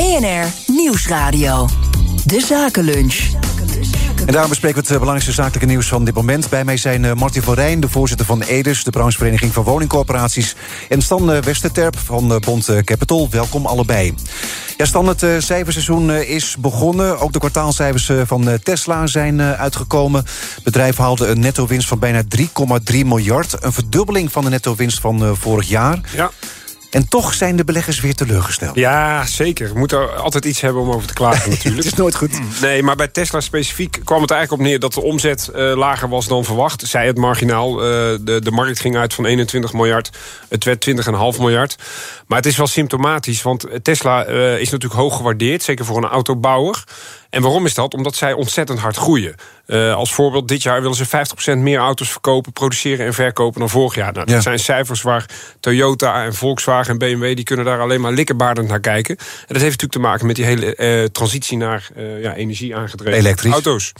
BNR Nieuwsradio. De Zakenlunch. En daarom bespreken we het eh, belangrijkste zakelijke nieuws van dit moment. Bij mij zijn uh, Martin van Rijn, de voorzitter van EDES... de branchevereniging van woningcorporaties... en Stan uh, Westerterp van Bond Capital. Welkom allebei. Ja, Stan, het cijferseizoen is begonnen. Ook de kwartaalcijfers van Tesla zijn uitgekomen. Het bedrijf haalde een netto-winst van bijna 3,3 miljard. Een verdubbeling van de netto-winst van vorig jaar. Ja. En toch zijn de beleggers weer teleurgesteld. Ja, zeker. We moeten altijd iets hebben om over te klagen natuurlijk. het is nooit goed. Nee, maar bij Tesla specifiek kwam het eigenlijk op neer... dat de omzet uh, lager was dan verwacht. Zij het marginaal. Uh, de, de markt ging uit van 21 miljard. Het werd 20,5 miljard. Maar het is wel symptomatisch, want Tesla uh, is natuurlijk hoog gewaardeerd. Zeker voor een autobouwer. En waarom is dat? Omdat zij ontzettend hard groeien. Uh, als voorbeeld, dit jaar willen ze 50% meer auto's verkopen, produceren en verkopen dan vorig jaar. Nou, dat ja. zijn cijfers waar Toyota en Volkswagen en BMW... die kunnen daar alleen maar likkerbaardend naar kijken. En dat heeft natuurlijk te maken met die hele uh, transitie naar uh, ja, energie aangedreven Elektrisch. auto's.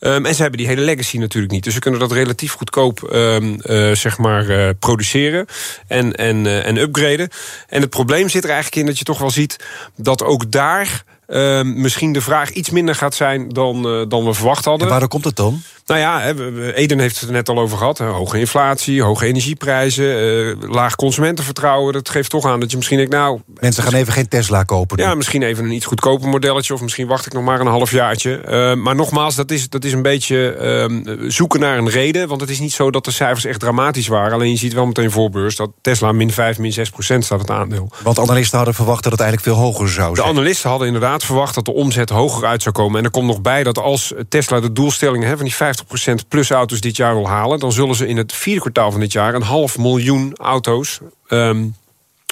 Um, en ze hebben die hele legacy natuurlijk niet. Dus ze kunnen dat relatief goedkoop um, uh, zeg maar, uh, produceren en, en, uh, en upgraden. En het probleem zit er eigenlijk in dat je toch wel ziet... dat ook daar uh, misschien de vraag iets minder gaat zijn dan, uh, dan we verwacht hadden. En waarom komt het dan? Nou ja, Eden heeft het er net al over gehad. Hoge inflatie, hoge energieprijzen, uh, laag consumentenvertrouwen. Dat geeft toch aan dat je misschien denkt, nou... Mensen gaan even geen Tesla kopen. Ja, misschien even een iets goedkoper modelletje... of misschien wacht ik nog maar een half jaartje. Uh, maar nogmaals, dat is, dat is een beetje uh, zoeken naar een reden. Want het is niet zo dat de cijfers echt dramatisch waren. Alleen je ziet wel meteen voorbeurs dat Tesla min 5, min 6 procent staat het aandeel. Want analisten hadden verwacht dat het eigenlijk veel hoger zou zijn. De analisten hadden inderdaad verwacht dat de omzet hoger uit zou komen. En er komt nog bij dat als Tesla de doelstellingen van die 50% plus auto's dit jaar wil halen... dan zullen ze in het vierde kwartaal van dit jaar... een half miljoen auto's um,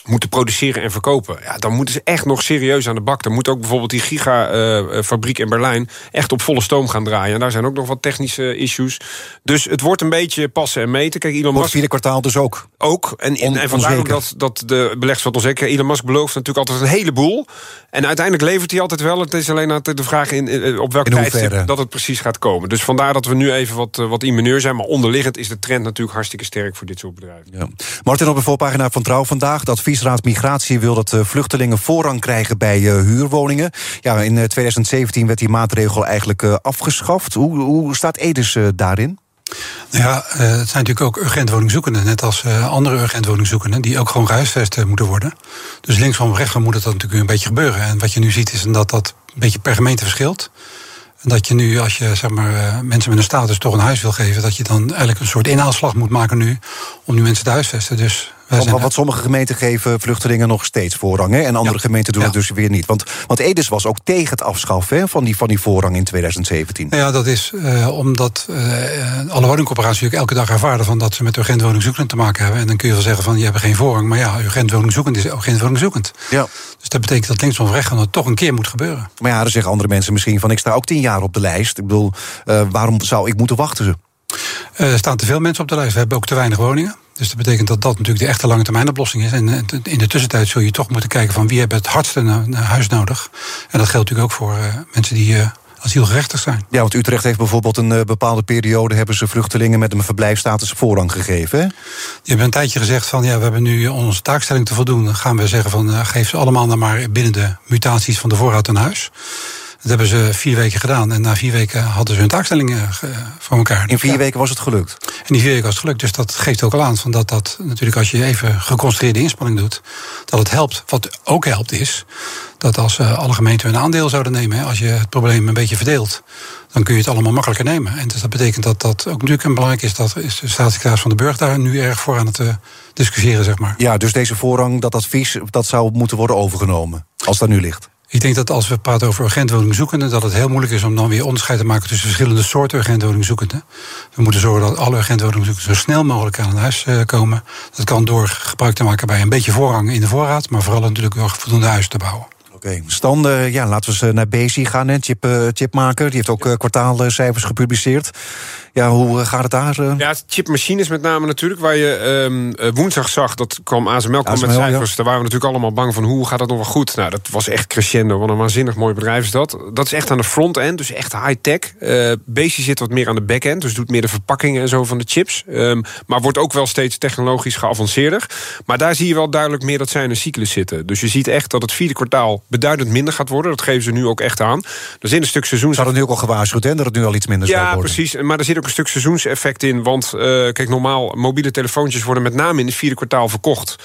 moeten produceren en verkopen. Ja, dan moeten ze echt nog serieus aan de bak. Dan moet ook bijvoorbeeld die gigafabriek uh, in Berlijn... echt op volle stoom gaan draaien. En daar zijn ook nog wat technische issues. Dus het wordt een beetje passen en meten. Kijk, Elon Musk... vierde kwartaal dus ook. Ook. En, en, en vandaar ook dat, dat de beleggers wat onzeker... Elon Musk belooft natuurlijk altijd een heleboel. En uiteindelijk levert hij altijd wel. Het is alleen de vraag in, op welk tijdstip dat het precies gaat komen. Dus vandaar dat we nu even wat, wat immuneur zijn. Maar onderliggend is de trend natuurlijk hartstikke sterk voor dit soort bedrijven. Ja. Martin, op de voorpagina van Trouw vandaag... dat adviesraad Migratie wil dat vluchtelingen voorrang krijgen bij uh, huurwoningen. Ja, in 2017 werd die maatregel eigenlijk afgeschaft. Hoe, hoe staat Edes daarin? Nou ja, het zijn natuurlijk ook urgentwoningzoekenden, net als andere urgentwoningzoekenden, die ook gewoon gehuisvest moeten worden. Dus links van rechts moet het dan natuurlijk een beetje gebeuren. En wat je nu ziet is dat dat een beetje per gemeente verschilt. En dat je nu, als je zeg maar, mensen met een status toch een huis wil geven, dat je dan eigenlijk een soort inhaalslag moet maken nu om nu mensen te huisvesten. Dus want, wat sommige gemeenten geven vluchtelingen nog steeds voorrang. Hè? En andere ja. gemeenten doen ja. het dus weer niet. Want, want Edes was ook tegen het afschaffen hè, van, die, van die voorrang in 2017. Nou ja, dat is uh, omdat uh, alle woningcorporaties natuurlijk elke dag ervaren... Van dat ze met urgentwoningzoekend te maken hebben. En dan kun je wel zeggen van, je hebt geen voorrang. Maar ja, urgentwoningzoekend is urgentwoningzoekend. Ja. Dus dat betekent dat links of rechts het toch een keer moet gebeuren. Maar ja, dan zeggen andere mensen misschien van... ik sta ook tien jaar op de lijst. Ik bedoel, uh, waarom zou ik moeten wachten? Er staan te veel mensen op de lijst. We hebben ook te weinig woningen. Dus dat betekent dat dat natuurlijk de echte lange termijn oplossing is. En in de tussentijd zul je toch moeten kijken van wie hebben het hardste huis nodig. En dat geldt natuurlijk ook voor uh, mensen die uh, asielgerechtigd zijn. Ja, want Utrecht heeft bijvoorbeeld een uh, bepaalde periode... hebben ze vluchtelingen met een verblijfstatus voorrang gegeven. Hè? Die hebben een tijdje gezegd van... ja, we hebben nu onze taakstelling te voldoen. Dan gaan we zeggen van geef ze allemaal dan maar binnen de mutaties van de voorraad een huis. Dat hebben ze vier weken gedaan. En na vier weken hadden ze hun taakstelling voor elkaar. In vier ja. weken was het gelukt? In die vier weken was het gelukt. Dus dat geeft ook al aan van dat dat natuurlijk als je even geconcentreerde inspanning doet, dat het helpt. Wat ook helpt is dat als uh, alle gemeenten hun aandeel zouden nemen, als je het probleem een beetje verdeelt, dan kun je het allemaal makkelijker nemen. En dus dat betekent dat dat ook natuurlijk een belangrijk is. Dat is de staatssecretaris van de Burg daar nu erg voor aan het uh, discussiëren, zeg maar. Ja, dus deze voorrang, dat advies, dat zou moeten worden overgenomen. Als dat nu ligt. Ik denk dat als we praten over urgentwoningzoekenden... dat het heel moeilijk is om dan weer onderscheid te maken... tussen verschillende soorten urgentwoningzoekenden. We moeten zorgen dat alle urgentwoningzoekenden... zo snel mogelijk aan een huis komen. Dat kan door gebruik te maken bij een beetje voorrang in de voorraad... maar vooral natuurlijk door voldoende huis te bouwen. Oké, okay. Ja, laten we eens naar Bezi gaan, chip, uh, chipmaker. Die heeft ook uh, kwartaalcijfers gepubliceerd. Ja, hoe gaat het daar? Ja, chipmachines met name natuurlijk. Waar je um, woensdag zag, dat kwam ASML, kwam met cijfers. Daar waren we natuurlijk allemaal bang van hoe gaat dat nog wel goed. Nou, dat was echt crescendo. Wat een waanzinnig mooi bedrijf is dat. Dat is echt aan de front-end, dus echt high-tech. Uh, Bezi zit wat meer aan de back-end, dus doet meer de verpakkingen en zo van de chips. Um, maar wordt ook wel steeds technologisch geavanceerder. Maar daar zie je wel duidelijk meer dat zij in een cyclus zitten. Dus je ziet echt dat het vierde kwartaal beduidend minder gaat worden. Dat geven ze nu ook echt aan. Er zit een stuk seizoen. Ze hadden nu ook al gewaarschuwd, hè, dat het nu al iets minder ja, zou worden. Ja, precies. Maar er zit ook een stuk seizoenseffect in. Want uh, kijk, normaal, mobiele telefoontjes worden met name in het vierde kwartaal verkocht.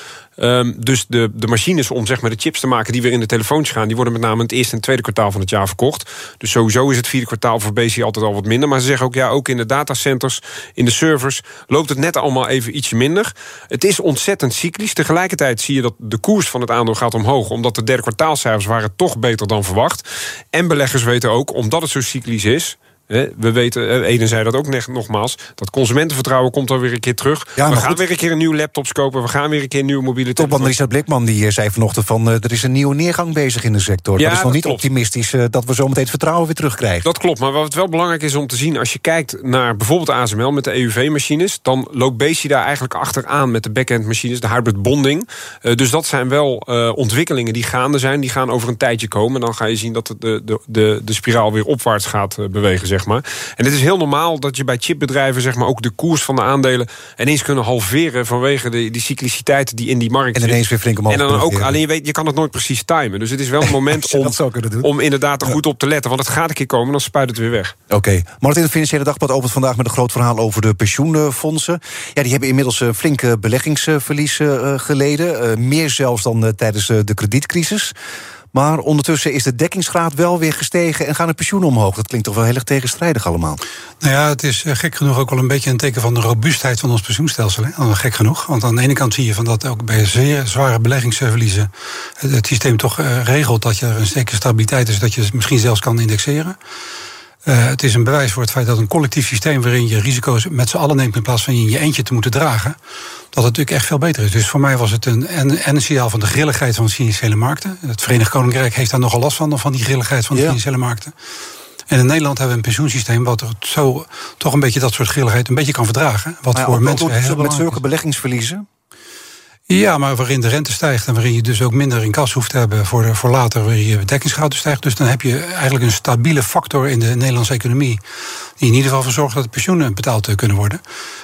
Um, dus de, de machines om zeg maar, de chips te maken die weer in de telefoontjes gaan... die worden met name in het eerste en tweede kwartaal van het jaar verkocht. Dus sowieso is het vierde kwartaal voor BC altijd al wat minder. Maar ze zeggen ook, ja, ook in de datacenters, in de servers... loopt het net allemaal even ietsje minder. Het is ontzettend cyclisch. Tegelijkertijd zie je dat de koers van het aandeel gaat omhoog... omdat de derde kwartaalcijfers waren toch beter dan verwacht. En beleggers weten ook, omdat het zo cyclisch is... We weten, Eden zei dat ook nogmaals, dat consumentenvertrouwen komt dan weer een keer terug. Ja, we gaan weer een keer een nieuwe laptops kopen, we gaan weer een keer een nieuwe mobiele telefoon. Topman Richard Blikman die eh, zei vanochtend van uh, er is een nieuwe neergang bezig in de sector. Ja, dat is nog niet optimistisch dat we zometeen het vertrouwen weer terugkrijgen. Dat klopt, maar wat wel belangrijk is om te zien, als je kijkt naar bijvoorbeeld ASML met de EUV-machines, dan loopt Besi daar eigenlijk achteraan met de back-end machines, de hybrid bonding. Uh, dus dat zijn wel ontwikkelingen die gaande zijn, die gaan over een tijdje komen. En dan ga je zien dat de, de, de, de spiraal weer opwaarts gaat bewegen, zeg maar. En het is heel normaal dat je bij chipbedrijven zeg maar, ook de koers van de aandelen ineens kunnen halveren vanwege de, die cycliciteit die in die markt en zit. En ineens weer flink omhoog. En dan ook, alleen je weet, je kan het nooit precies timen. Dus het is wel een moment om, om inderdaad er goed op te letten. Want het gaat een keer komen, dan spuit het weer weg. Oké. Okay. Martin, het Financiële Dagblad opent vandaag met een groot verhaal over de pensioenfondsen. Ja, die hebben inmiddels een flinke beleggingsverlies uh, geleden. Uh, meer zelfs dan tijdens de kredietcrisis. Maar ondertussen is de dekkingsgraad wel weer gestegen en gaan de pensioenen omhoog. Dat klinkt toch wel heel erg tegenstrijdig allemaal. Nou ja, het is gek genoeg ook wel een beetje een teken van de robuustheid van ons pensioenstelsel. Hè? Gek genoeg. Want aan de ene kant zie je van dat ook bij zeer zware beleggingsverliezen het systeem toch regelt dat je er een zekere stabiliteit is, dat je misschien zelfs kan indexeren. Uh, het is een bewijs voor het feit dat een collectief systeem waarin je risico's met z'n allen neemt in plaats van in je eentje te moeten dragen, dat het natuurlijk echt veel beter is. Dus voor mij was het een, een, een signaal van de grilligheid van de financiële markten. Het Verenigd Koninkrijk heeft daar nogal last van, van die grilligheid van de ja. financiële markten. En in Nederland hebben we een pensioensysteem wat er zo toch een beetje dat soort grilligheid een beetje kan verdragen. Wat maar voor mensen met zulke beleggingsverliezen. Ja, maar waarin de rente stijgt en waarin je dus ook minder in kas hoeft te hebben voor, de, voor later, waarin je dekkingsgraad stijgt. Dus dan heb je eigenlijk een stabiele factor in de Nederlandse economie. Die in ieder geval voor zorgt dat de pensioenen betaald kunnen worden.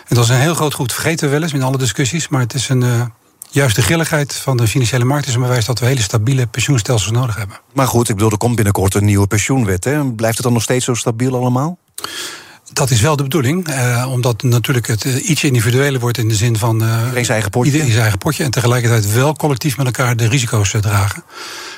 En dat is een heel groot goed, vergeten we wel eens in alle discussies. Maar het is een. Uh, juist de grilligheid van de financiële markt is een bewijs dat we hele stabiele pensioenstelsels nodig hebben. Maar goed, ik bedoel, er komt binnenkort een nieuwe pensioenwet. Hè? Blijft het dan nog steeds zo stabiel allemaal? Dat is wel de bedoeling, eh, omdat natuurlijk het uh, iets individueler wordt in de zin van. Uh, iedereen zijn eigen potje. Iedereen zijn eigen potje en tegelijkertijd wel collectief met elkaar de risico's dragen.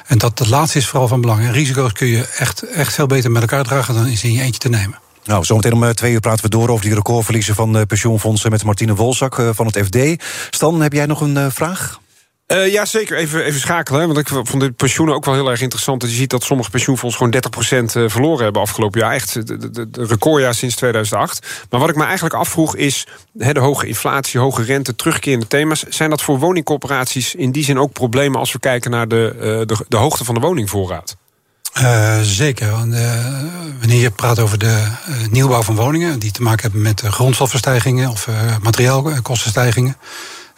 En dat, dat laatste is vooral van belang. En risico's kun je echt, echt veel beter met elkaar dragen dan is in je eentje te nemen. Nou, zometeen om twee uur praten we door over die recordverliezen van pensioenfondsen met Martine Wolzak van het FD. Stan, heb jij nog een vraag? Uh, ja, zeker. Even, even schakelen. Want ik vond de pensioenen ook wel heel erg interessant. Dat je ziet dat sommige pensioenfondsen gewoon 30% verloren hebben afgelopen jaar. Echt de recordjaar sinds 2008. Maar wat ik me eigenlijk afvroeg is... He, de hoge inflatie, hoge rente, terugkerende thema's... zijn dat voor woningcorporaties in die zin ook problemen... als we kijken naar de, uh, de, de hoogte van de woningvoorraad? Zeker. Want, wanneer je praat over de nieuwbouw van woningen... die te maken hebben met grondstofverstijgingen of materiaalkostenstijgingen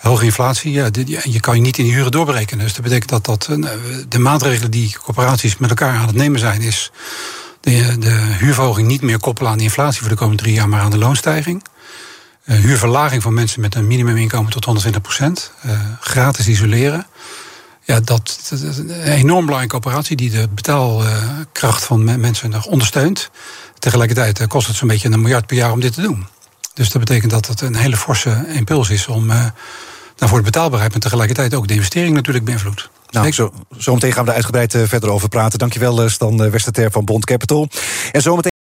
hoge inflatie, ja, je kan je niet in die huren doorberekenen. Dus dat betekent dat, dat de maatregelen die corporaties met elkaar aan het nemen zijn, is de, de huurverhoging niet meer koppelen aan de inflatie voor de komende drie jaar, maar aan de loonstijging. Uh, huurverlaging van mensen met een minimuminkomen tot 120 procent. Uh, gratis isoleren. Ja, dat, dat, is een enorm belangrijke operatie die de betaalkracht van mensen nog ondersteunt. Tegelijkertijd kost het zo'n beetje een miljard per jaar om dit te doen. Dus dat betekent dat het een hele forse impuls is om uh, nou, voor de betaalbaarheid, maar tegelijkertijd ook de investering natuurlijk beïnvloedt. Nou, zo, zometeen gaan we er uitgebreid uh, verder over praten. Dankjewel, Stan Westerter van Bond Capital. En zometeen